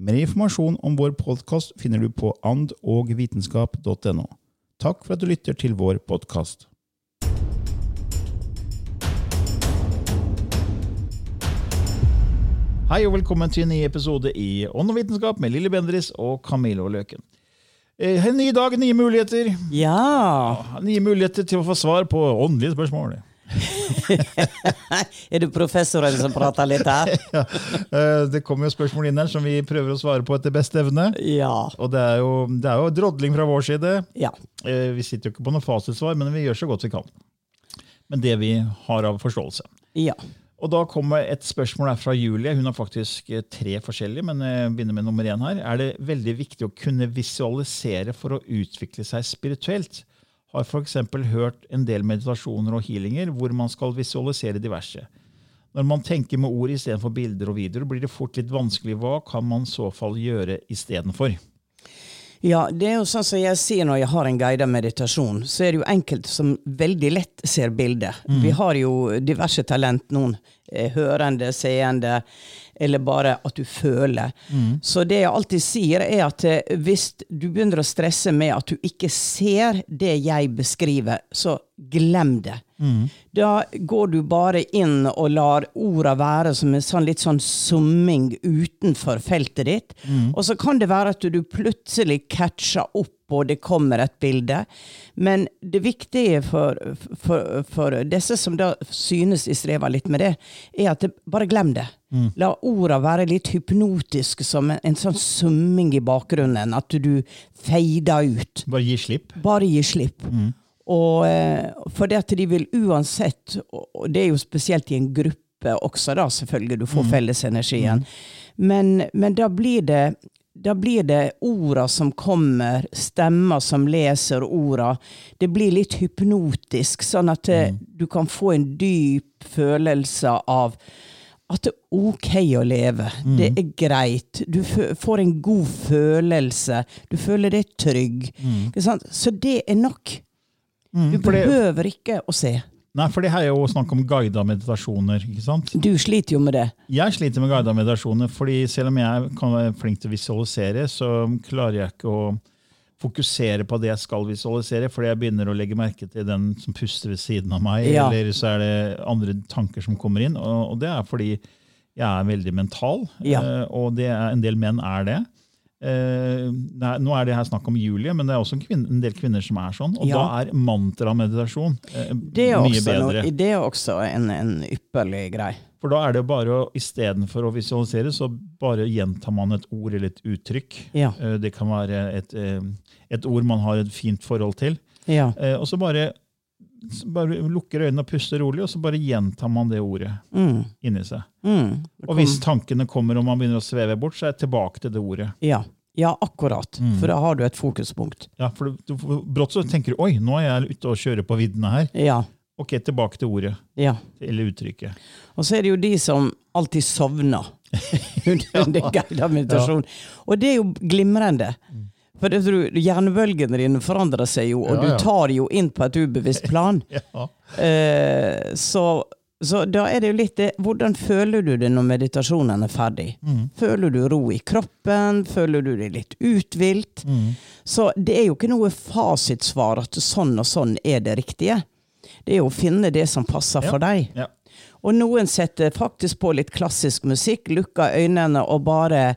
Mer informasjon om vår podkast finner du på andogvitenskap.no. Takk for at du lytter til vår podkast. Hei og velkommen til en ny episode i Ånd og vitenskap med Lille Bendris og Camilo Løken. Eh, En ny dag, nye muligheter. Ja! Nye muligheter til å få svar på åndelige spørsmål. Er det professoren som prater litt her? Ja, eh, det kommer jo spørsmål inn her som vi prøver å svare på etter beste evne. Ja. Og det er jo, det er jo drodling fra vår side. ja. Eh, Vi sitter jo ikke på noe fasitsvar, men vi gjør så godt vi kan. Men det vi har av forståelse. Ja. Og da kommer et spørsmål her fra Julie. Hun har faktisk eh, tre forskjellige, men jeg begynner med nummer én her. Er det veldig viktig å kunne visualisere for å utvikle seg spirituelt? Har f.eks. hørt en del meditasjoner og healinger hvor man skal visualisere diverse. Når man tenker med ord istedenfor bilder og videoer, blir det fort litt vanskelig. Hva kan man i så fall gjøre istedenfor? Ja, det er jo sånn som jeg sier når jeg har en guidet meditasjon, så er det jo enkelte som veldig lett ser bildet. Vi har jo diverse talent, noen er hørende, seende, eller bare at du føler. Så det jeg alltid sier, er at eh, hvis du begynner å stresse med at du ikke ser det jeg beskriver, så glem det. Da går du bare inn og lar orda være som en sånn litt sånn summing utenfor feltet ditt. Og så kan det være at du plutselig catcher opp og det kommer et bilde. Men det viktige for, for, for disse som da synes de strever litt med det, er at det, bare glem det. La orda være litt hypnotiske, som en, en sånn summing i bakgrunnen. At du feider ut. Bare gi slipp. Bare gi slipp. Og eh, for det at de vil uansett, og det er jo spesielt i en gruppe også, da, selvfølgelig, du får fellesenergien, men, men da blir det da blir det orda som kommer, stemmer som leser orda. Det blir litt hypnotisk, sånn at eh, du kan få en dyp følelse av at det er ok å leve. Det er greit. Du får en god følelse. Du føler deg trygg. Sant? Så det er nok. Du for behøver ikke å se. Nei, for det her er jo snakk om guida meditasjoner. ikke sant? Du sliter jo med det. Jeg sliter med guida meditasjoner, fordi selv om jeg kan være flink til å visualisere, så klarer jeg ikke å fokusere på det jeg skal visualisere, fordi jeg begynner å legge merke til den som puster ved siden av meg, Ja. eller så er det andre tanker som kommer inn. Og, det er fordi jeg er veldig mental, Ja. eh, og det er, en del menn er det. Eh, er, nå er det her snakk om Julie, men det er også en, kvinne, en del kvinner som er sånn. Og Ja. da er mantrameditasjon eh, mye bedre. noe, det er også en, en ypperlig grei. For da er det bare å, istedenfor å visualisere, så bare gjentar man et ord eller et uttrykk. Ja. Eh, Det kan være et, eh, et ord man har et fint forhold til. Ja. Eh, Og så bare, bare lukker øynene og puster rolig, og så bare gjentar man det ordet Mm. inni seg. Mm. Og hvis tankene kommer og man begynner å sveve bort, så er jeg tilbake til det ordet. Ja. ja, akkurat. For da har du et fokuspunkt. Ja, for du, du, Brått så tenker du oi, nå er jeg ute og kjører på viddene her. Ja. Ok, tilbake til ordet ja. eller uttrykket. Og så er det jo de som alltid sovner under guided meditasjon. Og det er jo glimrende. For du, hjernebølgene dine forandrer seg jo, og Ja, ja. du tar jo inn på et ubevisst plan. Ja. Eh, så, så da er det jo litt det Hvordan føler du det når meditasjonen er ferdig? Mm. Føler du ro i kroppen? Føler du deg litt uthvilt? Mm. Så det er jo ikke noe fasitsvar at sånn og sånn er det riktige. Det er jo å finne det som passer for deg. Ja. Og noen setter faktisk på litt klassisk musikk, lukker øynene og bare,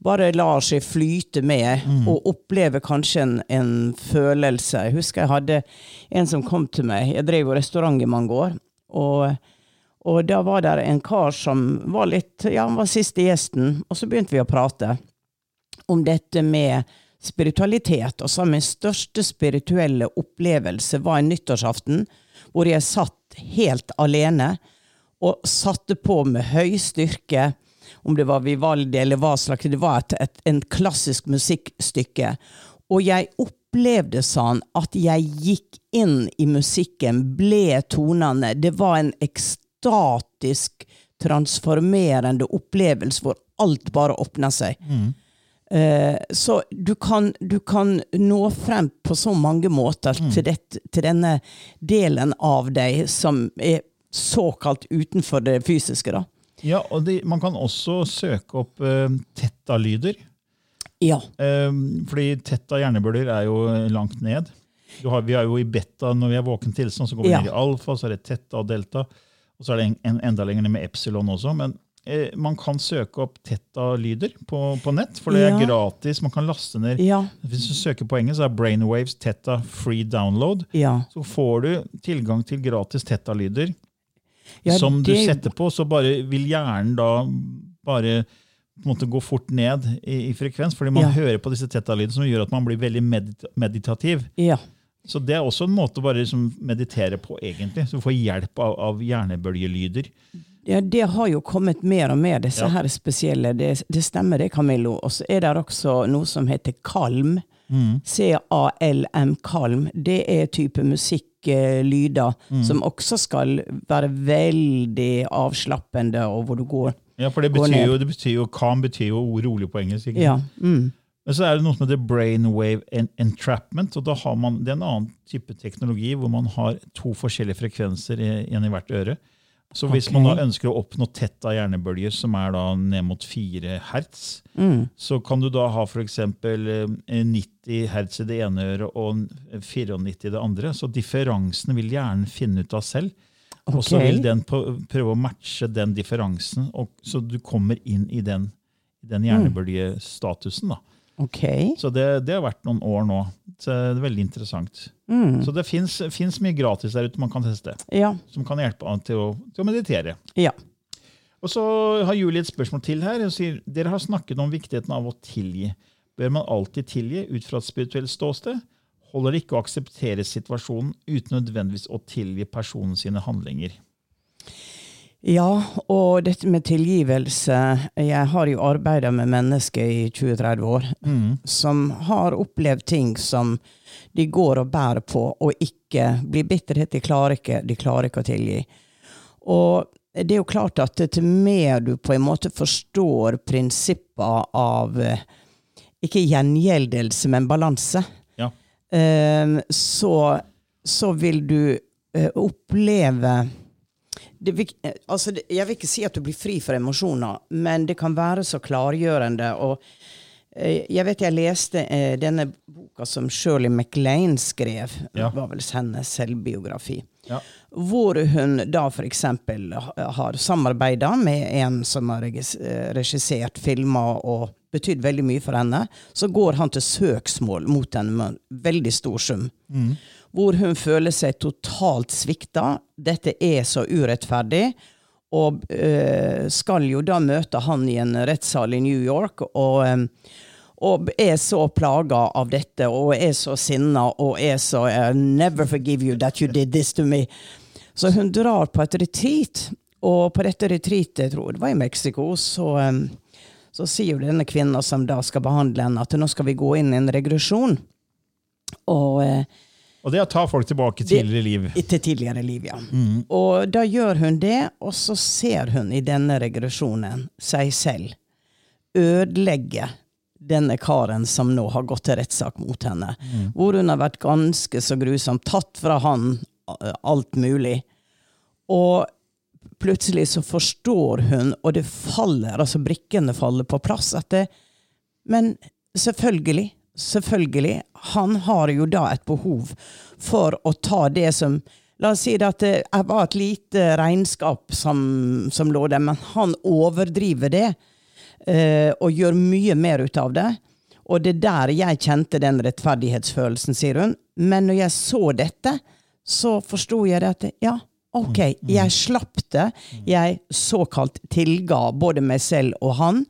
bare lar seg flyte med, og opplever kanskje en, en følelse. Jeg husker jeg hadde en som kom til meg. Jeg drev jo restaurant i mange år. Og, og da var det en kar som var litt Ja, han var siste gjesten, og så begynte vi å prate om dette med spiritualitet. Og så min største spirituelle opplevelse var en nyttårsaften hvor jeg satt helt alene og satte på med høy styrke, om det var Vivaldi eller hva slags, det var et, et, en klassisk musikkstykke. Og jeg opplevde sånn at jeg gikk inn i musikken, ble tonene. Det var en ekstatisk, transformerende opplevelse hvor alt bare åpna seg. Eh, så du kan, du kan nå frem på så mange måter til, det, til denne delen av deg som er såkalt utenfor det fysiske, da. Ja, og de, man kan også søke opp uh, tetta-lyder. Ja. Eh, fordi tetta-hjernebølger er jo langt ned. Du har, vi er jo i beta når vi er våken tilstand, så går vi Ja. ned i alfa, så er det tetta og delta. Og så er det en, en, enda lenger ned med epsilon også. Men eh, man kan søke opp tetta-lyder på, på nett, for det er gratis. Man kan laste ned. Ja. Hvis du søker på engelsk, så er Brainwaves Tetta Free Download. Ja. Så får du tilgang til gratis tetta-lyder Ja, som du det- setter på, så bare vil hjernen da bare på en måte gå fort ned i, i frekvens, fordi man Ja. hører på disse tetalydene som gjør at man blir veldig medit meditativ. Ja. Så det er også en måte å bare liksom meditere på, egentlig. Så du får hjelp av, av hjernebølgelyder. Ja, det har jo kommet mer og mer, disse Ja. her spesielle. Det, det stemmer det, Camillo. Og så er det også noe som heter kalm. Mm. C-A-L-M, kalm. Det er type musikklyder Mm. som også skal være veldig avslappende, og hvor du går Ja, for det betyr jo, det betyr jo, calm betyr jo rolig på engelsk. Ikke? Ja. Mm. Men så er det noe som heter brainwave entrapment. og da har man, Det er en annen type teknologi hvor man har to forskjellige frekvenser, én i hvert øre. Så hvis okay. man da ønsker å oppnå tett av hjernebølger, som er da ned mot 4 hertz, Mm. så kan du da ha f.eks. 90 hertz i det ene øret og 94 i det andre. Så differansen vil hjernen finne ut av selv. Og så vil den prøve å matche den differansen, og, så du kommer inn i den, den hjernebølgestatusen. da. Ok. Så det, det har vært noen år nå. Så det er veldig interessant. Mm. Så det fins mye gratis der ute man kan teste, Ja. som kan hjelpe til å, til å meditere. Ja. Og så har Julie et spørsmål til her. Hun sier dere har snakket om viktigheten av å tilgi. Bør man alltid tilgi ut fra et spirituelt ståsted? Holder det ikke å akseptere situasjonen uten nødvendigvis å tilgi personen sine handlinger? Ja, og dette med tilgivelse Jeg har jo arbeida med mennesker i 20-30 år som har opplevd ting som de går og bærer på, og ikke blir bitterhet. De klarer ikke, de klarer ikke å tilgi. Og det er jo klart at til mer du på en måte forstår prinsipper av ikke gjengjeldelse, men balanse, Ja. eh, så, så vil du eh, oppleve det, eh, altså, Jeg vil ikke si at du blir fri for emosjoner, men det kan være så klargjørende. og eh, jeg vet jeg leste eh, denne boka som Shirley MacLaine skrev. Ja. Det var vel hennes selvbiografi. Ja. Hvor hun da f.eks. har samarbeida med en som har eh, regissert filmer og betydd veldig mye for henne. Så går han til søksmål mot henne med en veldig stor sum. Hvor hun føler seg totalt svikta. Dette er så urettferdig. Og øh, skal jo da møte han i en rettssal i New York. og... eh, og er så plaga av dette og er så sinna og er så I never forgive you that you did this to me. Så hun drar på et retreat, og på dette retreatet, jeg tror det var i Mexico, så, så sier jo denne kvinna som da skal behandle henne, at nå skal vi gå inn i en regresjon. Og eh, Og det er å ta folk tilbake til tidligere liv. til tidligere liv, ja. Og da gjør hun det, og så ser hun i denne regresjonen seg selv ødelegge denne karen som nå har gått til rettssak mot henne. Hvor hun har vært ganske så grusomt tatt fra han eh, alt mulig. Og plutselig så forstår hun, og det faller, altså brikkene faller på plass, at det Men selvfølgelig, selvfølgelig, han har jo da et behov for å ta det som La oss si det at det var et lite regnskap som, som lå der, men han overdriver det Uh, og gjør mye mer ut av det. Og det er der jeg kjente den rettferdighetsfølelsen, sier hun. Men når jeg så dette, så forsto jeg det at ja, ok, jeg slapp det. Jeg såkalt tilga både meg selv og han,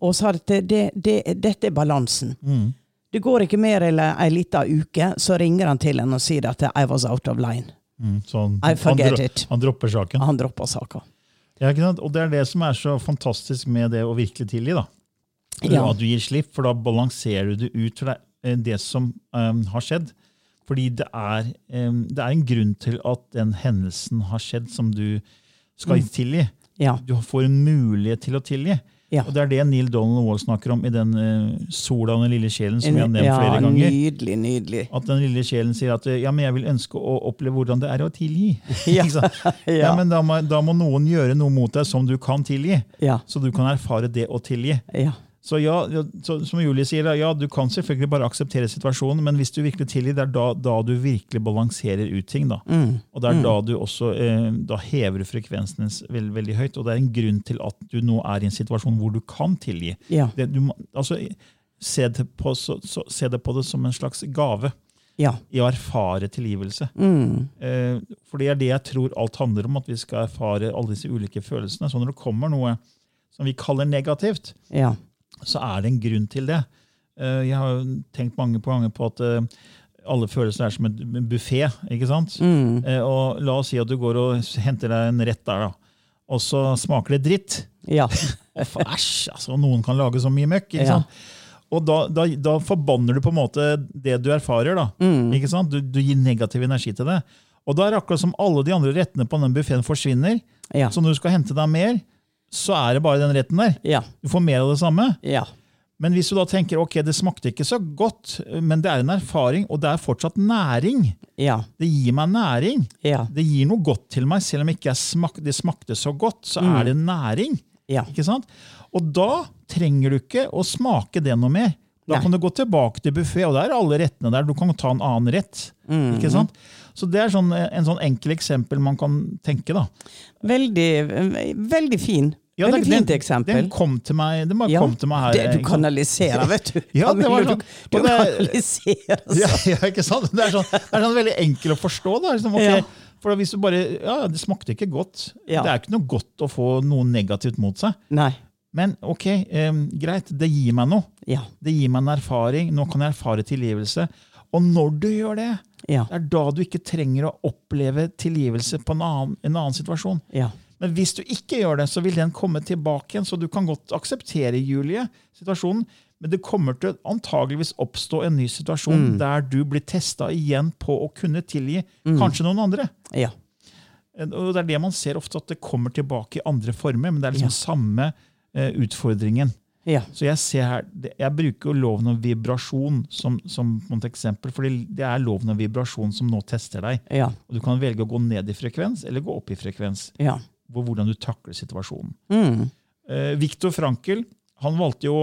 og sa at det, det, det, dette er balansen. Det går ikke mer enn ei lita uke, så ringer han til henne og sier at I was out of line. Mm, så han, I forget han, dro- it. han dropper saken. Han dropper saken. Ja? Og det er det som er så fantastisk med det å virkelig tilgi. da. Ja. At du gir slipp, for da balanserer du det ut fra det, det som um, har skjedd. Fordi det er, um, det er en grunn til at den hendelsen har skjedd som du skal Mm. tilgi. Ja. Du får en mulighet til å tilgi. Ja. Og Det er det Neil Donald Wall snakker om i den uh, 'Sola og den lille sjelen', som jeg har nevnt ja, flere ganger. nydelig, nydelig. At den lille sjelen sier at ja, men jeg vil ønske å oppleve hvordan det er å tilgi. Ja. Ja. Ja. men da må, da må noen gjøre noe mot deg som du kan tilgi. Ja. Så du kan erfare det å tilgi. Ja. Så ja, så, Som Julie sier, ja, du kan selvfølgelig bare akseptere situasjonen, men hvis du virkelig tilgir, det er da, da du virkelig balanserer ut ting. da. Mm. Og det er da du også eh, da hever du frekvensen din veld, veldig høyt. Og det er en grunn til at du nå er i en situasjon hvor du kan tilgi. Ja. Det, du, altså, se, det på, så, så, se det på det som en slags gave Ja. i å erfare tilgivelse. Mm. Eh, for det er det jeg tror alt handler om, at vi skal erfare alle disse ulike følelsene. Så når det kommer noe som vi kaller negativt, Ja. Så er det en grunn til det. Eh, jeg har tenkt mange ganger på at eh, alle følelser er som en buffé. ikke sant? Mm. Eh, og la oss si at du går og henter deg en rett der, da. og så smaker det dritt. Ja. Æsj! altså, noen kan lage så mye møkk. ikke Ja. sant? Og da, da, da forbanner du på en måte det du erfarer. da. Mm. Ikke sant? Du, du gir negativ energi til det. Og da er det akkurat som alle de andre rettene på den buffeen forsvinner. Ja. Så når du skal hente deg mer, så er det bare den retten der. Ja. Du får mer av det samme. Ja. Men hvis du da tenker ok, det smakte ikke så godt, men det er en erfaring, og det er fortsatt næring. Ja. Det gir meg næring. Ja. Det gir noe godt til meg, selv om ikke smak, det smakte så godt. Så er det næring. Ja. Ikke sant? Og da trenger du ikke å smake det noe mer. Da Nei. kan du gå tilbake til buffé, og der er alle rettene der. Du kan ta en annen rett. Mm. Ikke sant? Så det er sånn, en sånn enkel eksempel man kan tenke. da. Veldig, veldig fin. Ja, veldig fint eksempel. Den kom til meg, den bare Ja, kom til meg her. det, du kanaliserer, vet du. Ja, det var sånn. Du, du Og det- kanaliserer. Ja, så. ja, ikke sant? Det er sånn, det er sånn veldig enkel å forstå. Da. Liksom, okay, Ja. For hvis du bare, ja, Det smakte ikke godt. Det er ikke noe godt å få noe negativt mot seg. Nei. Men ok, um, greit, det gir meg noe. Ja. Det gir meg en erfaring. Nå kan jeg erfare tilgivelse. Og når du gjør det, Ja. det er da du ikke trenger å oppleve tilgivelse på en annen, en annen situasjon. Ja. Men hvis du ikke gjør det, så vil den komme tilbake igjen. Så du kan godt akseptere, Julie, situasjonen. Men det kommer til å antageligvis oppstå en ny situasjon Mm. der du blir testa igjen på å kunne tilgi kanskje noen andre. Ja. Og Det er det man ser ofte, at det kommer tilbake i andre former. Men det er liksom samme eh, utfordringen. Ja. Så jeg ser her, jeg bruker jo loven om vibrasjon som, som et eksempel. For det er loven om vibrasjon som nå tester deg. Ja. Og Du kan velge å gå ned i frekvens eller gå opp i frekvens. Ja. Hvor, hvordan du takler situasjonen. Mm. Eh, Viktor Frankel han valgte jo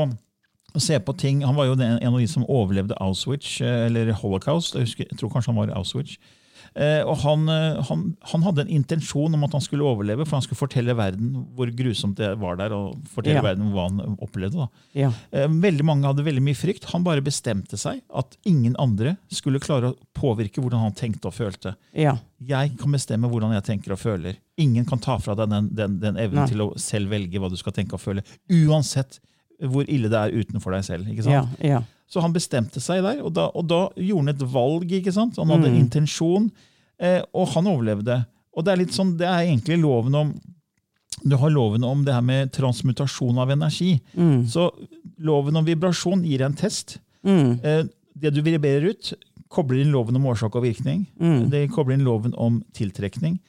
å se på ting Han var jo en av de som overlevde Auschwitz, eh, eller Holocaust. Jeg, husker, jeg tror kanskje han var i Auschwitz. Eh, og han, eh, han, han hadde en intensjon om at han skulle overleve, for han skulle fortelle verden hvor grusomt det var der. og fortelle Ja. verden hva han opplevde. Ja. Eh, Veldig mange hadde veldig mye frykt. Han bare bestemte seg at ingen andre skulle klare å påvirke hvordan han tenkte og følte. Ja. Jeg kan bestemme hvordan jeg tenker og føler. Ingen kan ta fra deg den, den, den evnen Nei. til å selv velge hva du skal tenke og føle. Uansett hvor ille det er utenfor deg selv. ikke sant? Ja. Ja. Så han bestemte seg der, og da, og da gjorde han et valg. ikke sant? Han hadde Mm. intensjon, eh, og han overlevde. Og det er litt sånn, det er egentlig loven om du har loven om det her med transmutasjon av energi. Mm. Så loven om vibrasjon gir en test. Mm. Eh, Det du vibrerer ut, kobler inn loven om årsak og virkning. Mm. Det kobler inn loven om tiltrekning.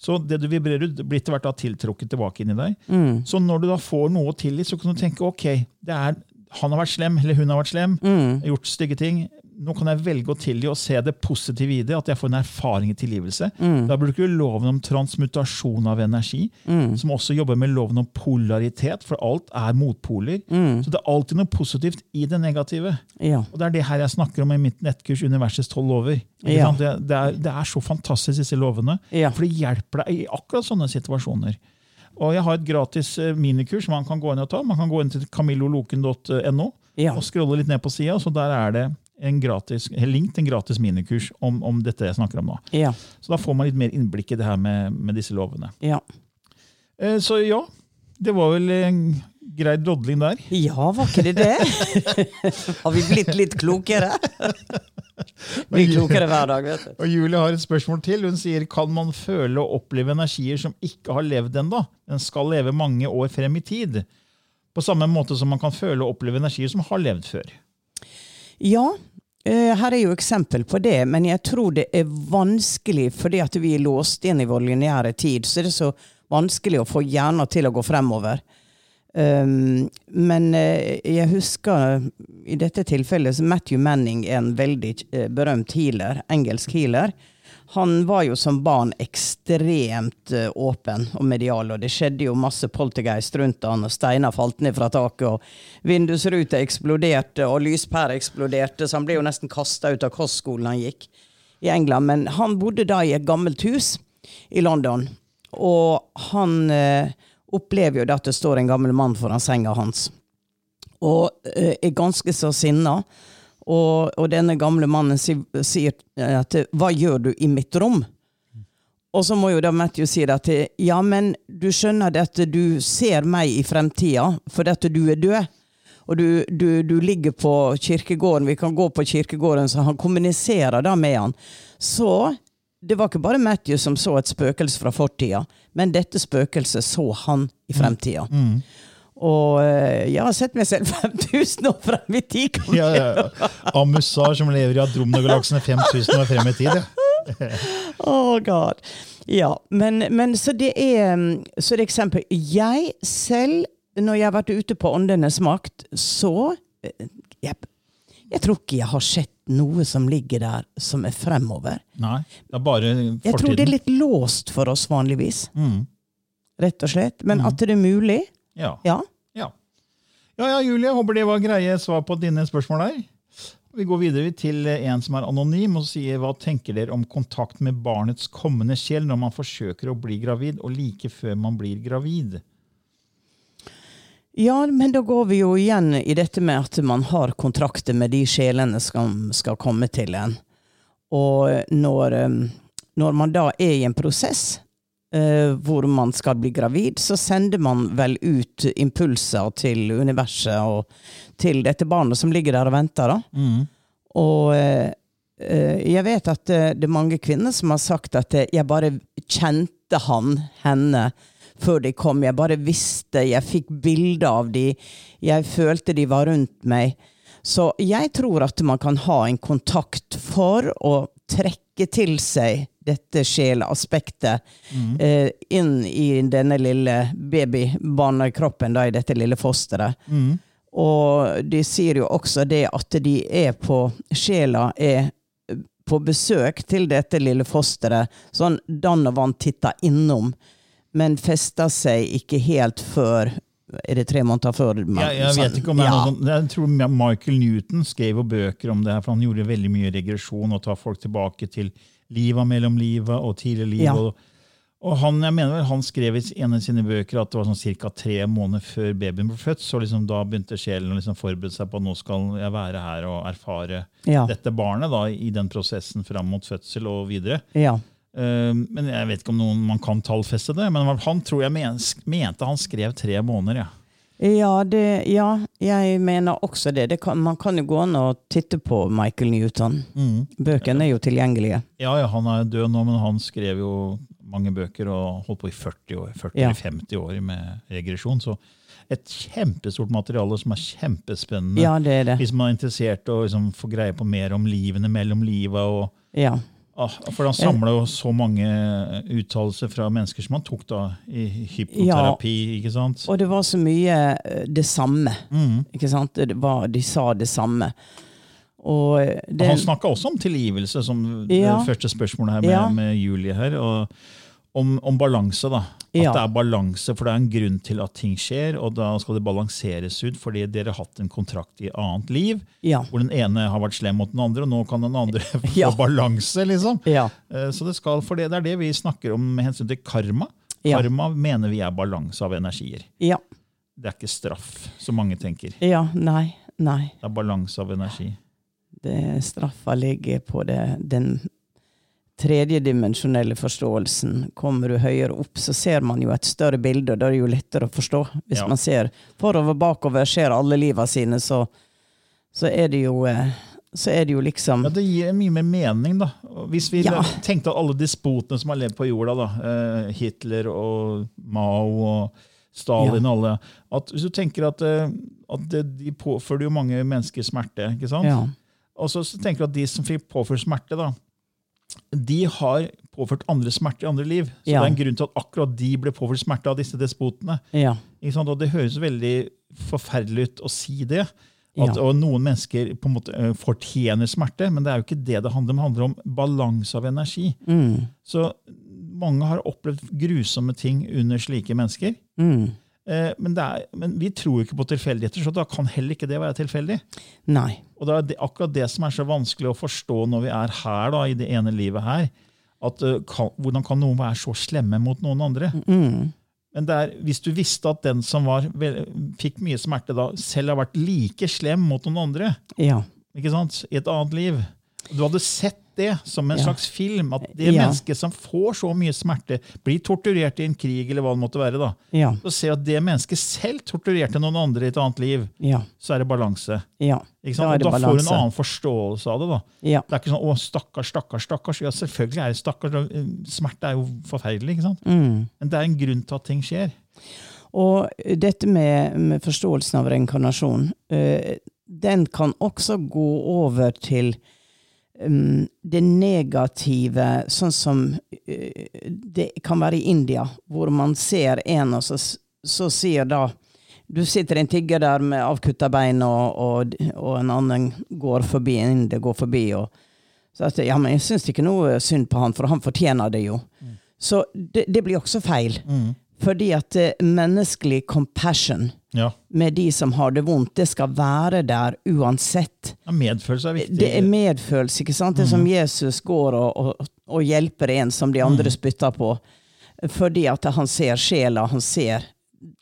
Så det du vibrerer ut, blir etter hvert tiltrukket tilbake inn i deg. Mm. Så når du da får noe til tilgi, så kan du tenke ok, det er, han har vært slem, eller hun har vært slem, Mm. gjort stygge ting. Nå kan jeg velge å tilgi og se det positive i det, at jeg får en erfaring i tilgivelse. Mm. Da bruker du loven om transmutasjon av energi, Mm. som også jobber med loven om polaritet, for alt er motpoler. Så det er alltid noe positivt i det negative. Ja. Og Det er det her jeg snakker om i mitt nettkurs Universets tolv lover. Ja. Det, det, er, det er så fantastisk, disse lovene. Ja. For det hjelper deg i akkurat sånne situasjoner. Og Jeg har et gratis minikurs minikurs man kan gå inn og ta. Man kan gå inn til camilloloken.no Ja. og scrolle litt ned på sida. Så der er det en gratis, link til en gratis minikurs om, om dette jeg snakker om nå. Ja. Så da får man litt mer innblikk i det her med, med disse lovene. ja. Eh, Så ja, det var vel en grei drodling der. Ja, var ikke det det? Har vi blitt litt klokere? Blir klokere hver dag, vet du. Og Julie har et spørsmål til. Hun sier kan man føle og oppleve energier som ikke har levd ennå, men skal leve mange år frem i tid? På samme måte som man kan føle og oppleve energier som har levd før. Ja, eh, her er jo eksempel på det, men jeg tror det er vanskelig fordi at vi er låst inn i vår lineære tid, så er det så vanskelig å få hjernen til å gå fremover. Um, men eh, jeg husker i dette tilfellet så Matthew Manning er en veldig eh, berømt healer, engelsk healer. Han var jo som barn ekstremt eh, åpen og medial, og det skjedde jo masse poltergeist rundt han, og steiner falt ned fra taket, og vindusruter eksploderte, og lyspærer eksploderte, så han ble jo nesten kasta ut av kostskolen han gikk i England. Men han bodde da i et gammelt hus i London, og han eh, opplever jo det at det står en gammel mann foran senga hans, og eh, er ganske så sinna. Og, og denne gamle mannen sier at 'hva gjør du i mitt rom'? Og så må jo da Matthew si at ja, men du skjønner det at du ser meg i fremtida, for at du er død. Og du, du, du ligger på kirkegården, vi kan gå på kirkegården, så han kommuniserer da med han. Så det var ikke bare Matthew som så et spøkelse fra fortida, men dette spøkelset så han i fremtida. Og eh, jeg har sett meg selv 5000 år frem i tid. Ja, ja, ja. Amusar som lever i Andromeda-galaksen er 5000 år frem i tid. Ja. Oh god. Ja, men, men så det er mm, Så det er eksempel Jeg selv, når jeg har vært ute på Åndenes makt, så eh, jeg, jeg tror ikke jeg har sett noe som ligger der som er fremover. Nei, det er bare fortiden. Jeg tror det er litt låst for oss vanligvis. Mm. Rett og slett. Men at det er mulig, Ja. ja. Ja. ja, ja, Julie, håper det var greie svar på dine spørsmål der. Vi går videre til en som er anonym og sier hva tenker dere om kontakt med barnets kommende sjel når man forsøker å bli gravid, og like før man blir gravid? Ja, men da går vi jo igjen i dette med at man har kontrakter med de sjelene som skal komme til en. Og når, um, når man da er i en prosess eh, hvor man skal bli gravid, så sender man vel ut impulser til universet og til dette barnet som ligger der og venter. da. Og eh, eh, jeg vet at eh, det er mange kvinner som har sagt at eh, jeg bare kjente han, henne, før de kom. Jeg bare visste, jeg fikk bilde av de, jeg følte de var rundt meg. Så jeg tror at man kan ha en kontakt for å trekke til seg dette sjelaspektet eh, inn i denne lille babybarnekroppen, da, i dette lille fosteret. Og de sier jo også det at de er på Sjela er på besøk til dette lille fosteret. Sånn dann og vann titter innom, men fester seg ikke helt før Er det tre måneder før? man- Jeg, jeg vet ikke om det er Ja. noe. Jeg tror Michael Newton skrev jo bøker om det her, for han gjorde veldig mye regresjon og tar folk tilbake til livet mellom livet og tidligere liv. Ja. Og, og han, jeg mener vel, han skrev i en av sine bøker at det var sånn ca. tre måneder før babyen ble født. Så liksom da begynte sjelen å liksom forberede seg på at nå skal jeg være her og erfare Ja. dette barnet da, i den prosessen fram mot fødsel og videre. ja. Eh, men Jeg vet ikke om noen man kan tallfeste det, men han tror jeg men, mente han skrev tre måneder. Ja. Ja, det, ja, jeg mener også det. det kan, man kan jo gå an og titte på Michael Newton. Bøkene er jo tilgjengelige. Ja, ja, han er død nå, men han skrev jo mange bøker og holdt på i 40 år, 40 Ja. eller 50 år med regresjon. Så et kjempestort materiale som er kjempespennende. Ja, det er det. Hvis man er interessert og liksom, får greie på mer om livene mellom livet og, Ja. Ah, for han samla jo så mange uttalelser fra mennesker som han tok da i hypoterapi. ikke sant? Og det var så mye eh, det samme. Mm. Ikke sant? Det var, de sa det samme. Og det, og Han snakka også om tilgivelse, som Ja. det første spørsmålet her med, Ja. med Julie her. og om, om balanse, da. At Ja. det er balanse, for det er en grunn til at ting skjer, og da skal det balanseres ut fordi dere har hatt en kontrakt i annet liv, ja. hvor den ene har vært slem mot den andre, og nå kan den andre få Ja. balanse, liksom. Ja. Eh, Så det, skal, for det, det er det vi snakker om med hensyn til karma. Karma mener vi er balanse av energier. Ja. Det er ikke straff, som mange tenker. ja. Nei. Nei. Det er balanse av energi. Det straffa ligger på det, den tredjedimensjonelle forståelsen. Kommer du høyere opp, så ser man jo et større bilde, og da er det jo lettere å forstå. Hvis Ja. man ser forover, bakover, ser alle liva sine, så, så er det jo eh, så er det jo liksom Ja, Det gir mye mer mening, da. Hvis vi Ja. tenkte alle despotene som har levd på jorda, da, eh, Hitler og Mao og Stalin og alle at Hvis du tenker at, eh, at det, de påfører jo mange mennesker smerte, ikke sant? Ja. Og så, så tenker du at de som fikk påført smerte, da, de har påført andre smerte i andre liv. Så Ja. det er en grunn til at akkurat de ble påført smerte av disse despotene. Ja. Og det høres veldig forferdelig ut å si det. At, Ja. Og noen mennesker på en måte fortjener smerte, men det er jo ikke det det handler om. Det handler om balanse av energi. Mm. Så mange har opplevd grusomme ting under slike mennesker. Mm. Eh, Men, det er, men vi tror jo ikke på tilfeldigheter, så da kan heller ikke det være tilfeldig. Nei. Og det er det, akkurat det som er så vanskelig å forstå når vi er her da, i det ene livet her. At, eh, kan, hvordan kan noen være så slemme mot noen andre? Mm. Men det er, hvis du visste at den som var, fikk mye smerte da, selv har vært like slem mot noen andre Ja. ikke sant? i et annet liv Du hadde sett det som en Ja. slags film. At det Ja. mennesket som får så mye smerte, blir torturert i en krig, eller hva det måtte være, da, Ja. så ser at det mennesket selv torturerte noen andre i et annet liv, Ja. så er det balanse. Da Og det da får du en annen forståelse av det. da. Ja. Det er ikke sånn 'å, stakkars, stakkars', stakkars. Ja, selvfølgelig er det stakkars. Smerte er jo forferdelig, ikke sant? Mm. men det er en grunn til at ting skjer. Og dette med, med forståelsen av reinkarnasjon, øh, den kan også gå over til um, det negative, sånn som uh, det kan være i India, hvor man ser en, og så, så sier da du sitter en tigger der med avkutta bein, og, og, og en annen går forbi, en inder går forbi, og så at, ja, men jeg syns ikke noe synd på han, for han fortjener det jo. Så det, det blir også feil. Fordi at eh, menneskelig compassion Ja. med de som har det vondt, det skal være der uansett. ja Medfølelse er viktig. Det er medfølelse, ikke sant? Det er som Jesus går og, og, og hjelper en som de andre spytter på. Fordi at han ser sjela, han ser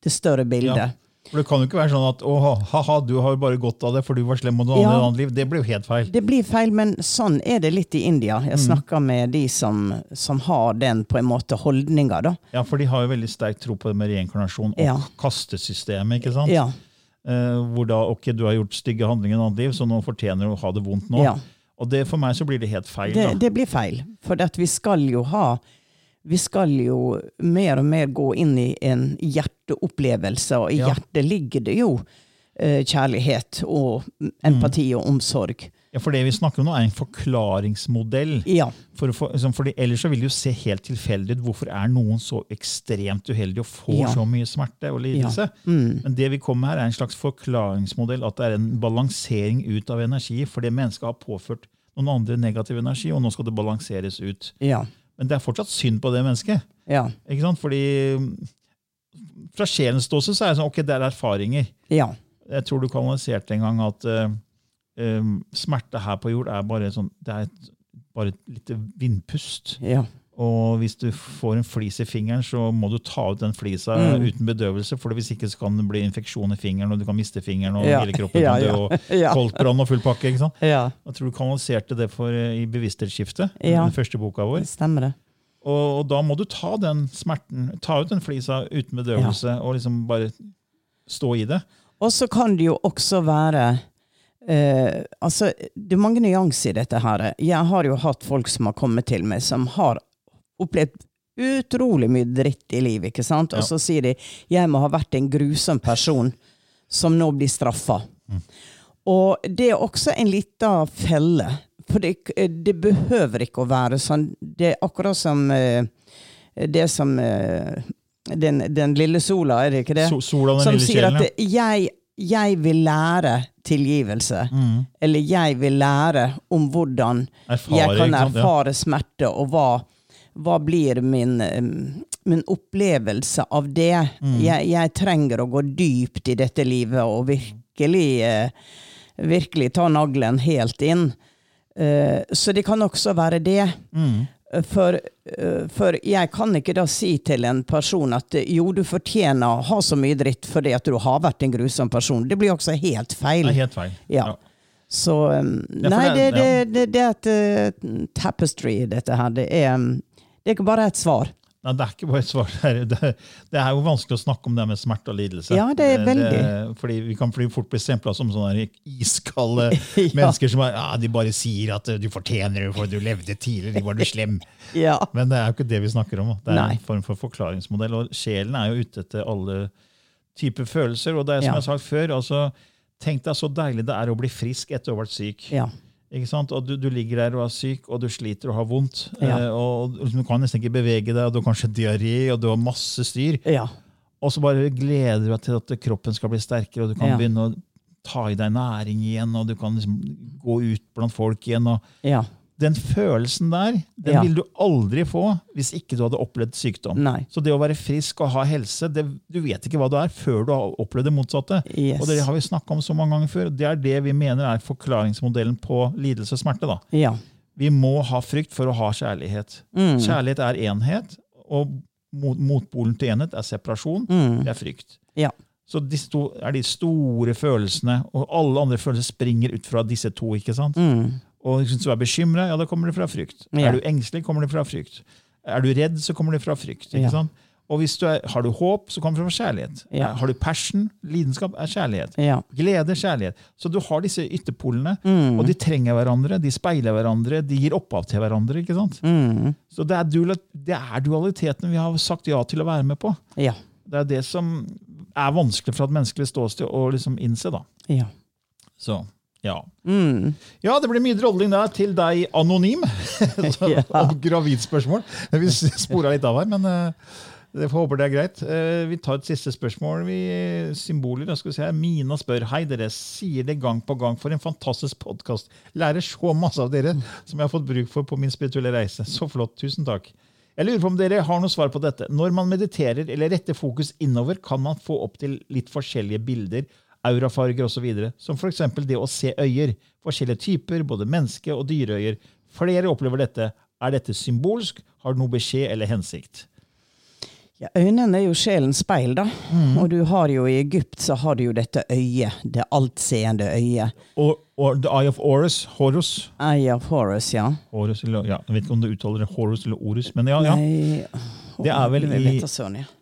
det større bildet. Ja. For Det kan jo ikke være sånn at å, ha-ha, du har bare godt av det for du var slem mot noen Ja. andre liv. Det blir jo helt feil. Det blir feil, men sånn er det litt i India. Mm. Jeg snakker med de som, som har den på en måte holdninga. Ja, For de har jo veldig sterk tro på det med reinkarnasjon og Ja. kastesystemet. ikke sant? Ja. Eh, hvor da, ok, du har gjort stygge handlinger i et annet liv, så nå fortjener du å ha det vondt nå. Ja. Og det, for meg så blir det helt feil. Det, det blir feil. For at vi skal jo ha Vi skal jo mer og mer gå inn i en hjerteopplevelse, og i Ja. hjertet ligger det jo eh, kjærlighet og empati og omsorg. Ja, For det vi snakker om nå, er en forklaringsmodell. Ja. For for, liksom, fordi Ellers så vil det jo se helt tilfeldig ut. Hvorfor er noen så ekstremt uheldige og får Ja. så mye smerte og lidelse? Mm. Men det vi kommer her er en slags forklaringsmodell, at det er en balansering ut av energi. For det mennesket har påført noen andre negativ energi, og nå skal det balanseres ut. Ja. Men det er fortsatt synd på det mennesket. Ja. ikke sant? Fordi mm, fra sjelens ståsted så er det sånn, ok, det er erfaringer. Ja. Jeg tror du kanaliserte en gang at uh, smerte her på jord er bare sånn, det er et, bare et lite vindpust. Ja. Og hvis du får en flis i fingeren, så må du ta ut den flisa Mm. uten bedøvelse, for hvis ikke så kan det bli infeksjon i fingeren, og du kan miste fingeren, og Ja. hele kroppen Ja, ja. og koldtbrann og full pakke. ikke sant? ja. Jeg tror du kanaliserte det for, eh, i bevissthetsskiftet, Ja. den første boka vår. Det Stemmer det. Og, og da må du ta den smerten, ta ut den flisa uten bedøvelse, og liksom bare stå i det. Og så kan det jo også være eh, altså, Det er mange nyanser i dette. her. Jeg har jo hatt folk som har kommet til meg, som har opplevd utrolig mye dritt i livet. ikke sant? Og så sier de 'jeg må ha vært en grusom person som nå blir straffa'. Og det er også en liten felle. For det, det behøver ikke å være sånn. Det er akkurat som eh, det som eh, den, den lille sola, er det ikke det? So, sola den som lille sier sjelen, at jeg, jeg vil lære tilgivelse. Mm. Eller jeg vil lære om hvordan Erfare, jeg kan erfare? Ja. smerte, og hva, hva blir min, min opplevelse av det. Mm. Jeg, jeg trenger å gå dypt i dette livet og virkelig, eh, virkelig ta naglen helt inn. Eh, så det kan også være det. Mm. For, eh, for jeg kan ikke da si til en person at jo, du fortjener å ha så mye dritt fordi at du har vært en grusom person. Det blir også helt feil. Det er helt feil. Ja. Så Ja, Så Nei, det, det- det, det, er et tapestry, dette her. Det er, det er ikke bare et svar. Nei, det er ikke bare et svar. Det er, det, det er jo vanskelig å snakke om det med smerte og lidelse. Ja, det er veldig. fordi Vi kan fly fort bli stempla som sånne iskalde Ja. mennesker som er, ja, de bare sier at du fortjener det for du levde tidligere, var du slem. Ja. Men det er jo ikke det vi snakker om. Det er Nei. en form for forklaringsmodell. Og sjelen er jo ute etter alle typer følelser. Og det er som Ja. jeg har sagt før, altså, tenk deg så deilig det er å bli frisk etter å ha vært syk. ja. Ikke sant? Og du, du ligger der og er syk, og du sliter og har vondt. Ja. Eh, og liksom, Du kan nesten ikke bevege deg, og du har kanskje diaré, og du har masse styr. Ja. Og så bare gleder du deg til at kroppen skal bli sterkere, og du kan Ja. begynne å ta i deg næring igjen, og du kan liksom gå ut blant folk igjen. og ja. Den følelsen der den Ja. vil du aldri få hvis ikke du hadde opplevd sykdom. Nei. Så det å være frisk og ha helse, det, du vet ikke hva du er før du har opplevd det motsatte. Yes. Og det har vi snakka om så mange ganger før. Det er det vi mener er forklaringsmodellen på lidelse og smerte. Ja. Vi må ha frykt for å ha kjærlighet. Mm. Kjærlighet er enhet, og mot, motpolen til enhet er separasjon. Mm. Det er frykt. Ja. Så disse to er de store følelsene, og alle andre følelser springer ut fra disse to. ikke sant? Mm. Og hvis du er bekymra, ja, da kommer det fra frykt. Ja. Er du engstelig, kommer det fra frykt. Er du redd, så kommer det fra frykt. ikke Ja. sant? Og hvis du er, har du håp, så kommer det fra kjærlighet. Ja. Har du passion, lidenskap, er kjærlighet. Ja. Glede, kjærlighet. Så du har disse ytterpolene, Mm. og de trenger hverandre, de speiler hverandre, de gir opphav til hverandre. ikke sant? Mm. Så det er, det er dualiteten vi har sagt ja til å være med på. Ja. Det er det som er vanskelig fra et menneskelig ståsted å liksom innse. da. Ja. Så, ja. Mm. Ja, det blir mye drolling der til deg anonym. Ja. Om gravidspørsmål. Vi spora litt av her, men eh, jeg får håpe det er greit. Eh, vi tar et siste spørsmål. Vi, symboler, skal vi se her. Mina spør hei dere, sier det gang på gang for en fantastisk podkast. Lærer så masse av dere som jeg har fått bruk for på min spirituelle reise. Så flott. Tusen takk. Jeg lurer på om dere har noe svar på dette. Når man mediterer eller retter fokus innover, kan man få opp til litt forskjellige bilder, aurafarger osv., som f.eks. det å se øyer. Forskjellige typer, både menneske- og dyreøyer. Flere opplever dette. Er dette symbolsk? Har det noe beskjed eller hensikt? Ja, øynene er jo sjelens speil, da. Mm. Og du har jo i Egypt så har du jo dette øyet. Det altseende øyet. Or, or, The Eye of Horus. Horus. Eye of Horus, ja. Horus eller, ja, jeg vet ikke om du uttaler det Horus eller Orus, men ja. ja. Nei, Det er vel i-.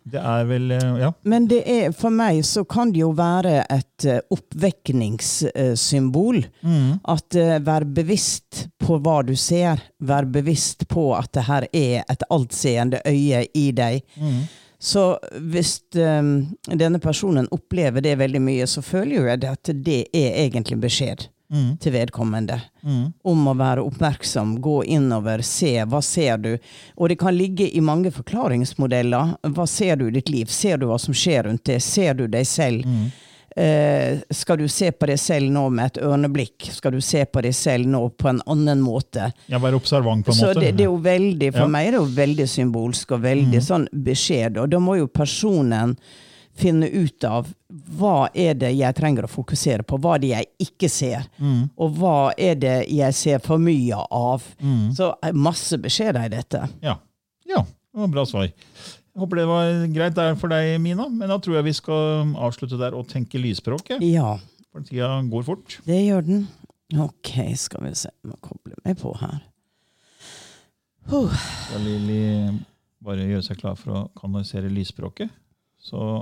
Det er vel eh, Ja. Men det er, for meg så kan det jo være et eh, oppvekningssymbol. Mm. At eh, vær bevisst på hva du ser. Vær bevisst på at det her er et altseende øye i deg. Mm. Så hvis um, denne personen opplever det veldig mye, så føler jo jeg at det er egentlig beskjed Mm. til vedkommende. Mm. Om å være oppmerksom, gå innover, se. Hva ser du? Og det kan ligge i mange forklaringsmodeller. Hva ser du i ditt liv? Ser du hva som skjer rundt det? Ser du deg selv? Mm. Eh, skal du se på deg selv nå med et ørneblikk? Skal du se på deg selv nå på en annen måte? Ja, Være observant, på en Så måte. det, det er jo veldig, for Ja. meg er det jo veldig symbolsk og veldig sånn beskjed. Og da må jo personen finne ut av hva er det jeg trenger å fokusere på, hva er det jeg ikke ser, og hva er det jeg ser for mye av. Så er masse beskjeder i dette. Ja. ja, det var bra svar. Jeg håper det var greit der for deg, Mina. Men da tror jeg vi skal avslutte der og tenke lysspråket. Ja, For tida går fort. det gjør den. Ok, skal vi se. Må koble meg på her. Huh. Skal Lilly bare gjøre seg klar for å kanalisere lysspråket. Så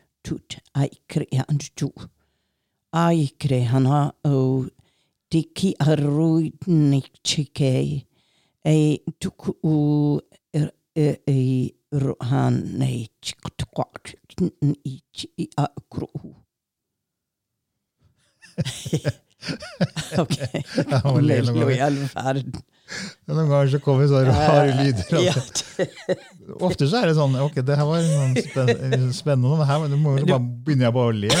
tut aikre anju. Aikre hana o diki arruidnik chike e tuku u e rohan nei chikutkwak i akru. Ok. Ja, ganger. i all verden. Noen ganger så kommer så rare lyder. Ja. Ofte så er det sånn Ok, det her var sånn spennende, men her men jo bare begynner jeg bare å le.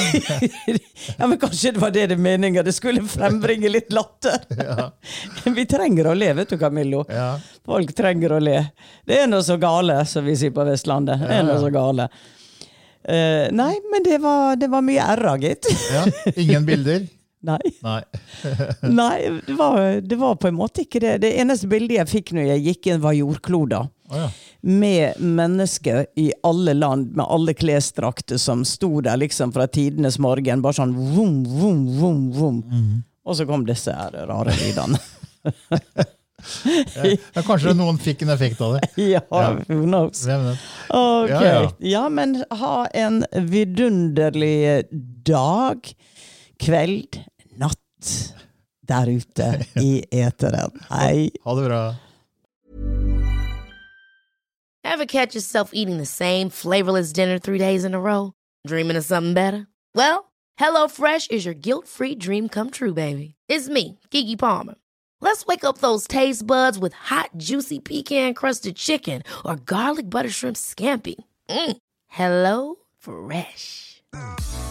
ja, men kanskje det var det det meninga. Det skulle frembringe litt latter. Vi trenger å le, vet du, Camillo. Ja. Folk trenger å le. Det er noe så gale, som vi sier på Vestlandet. Det er Ja, noe så gale. Uh, nei, men det var, det var mye r gitt. ja. Ingen bilder? Nei. Nei. nei det, var, det var på en måte ikke det. Det eneste bildet jeg fikk når jeg gikk inn, var jordkloder. Oh, ja. Med mennesker i alle land med alle klesdrakter som sto der liksom fra tidenes morgen. Bare sånn vom, vom, vom, vom. Og så kom disse her rare lydene. ja. Kanskje noen fikk en effekt av det. ja, who knows? Hvem? Ok. Ja, Ja, ja. men ha en vidunderlig dag, kveld, natt der ute i eteren. Hei. Ha det bra. Ever catch yourself eating the same flavorless dinner three days in a row? Dreaming of something better? Well, HelloFresh is your guilt free dream come true, baby. It's me, Gigi Palmer. Let's wake up those taste buds with hot, juicy pecan crusted chicken or garlic butter shrimp scampi. Mm. Hello Fresh.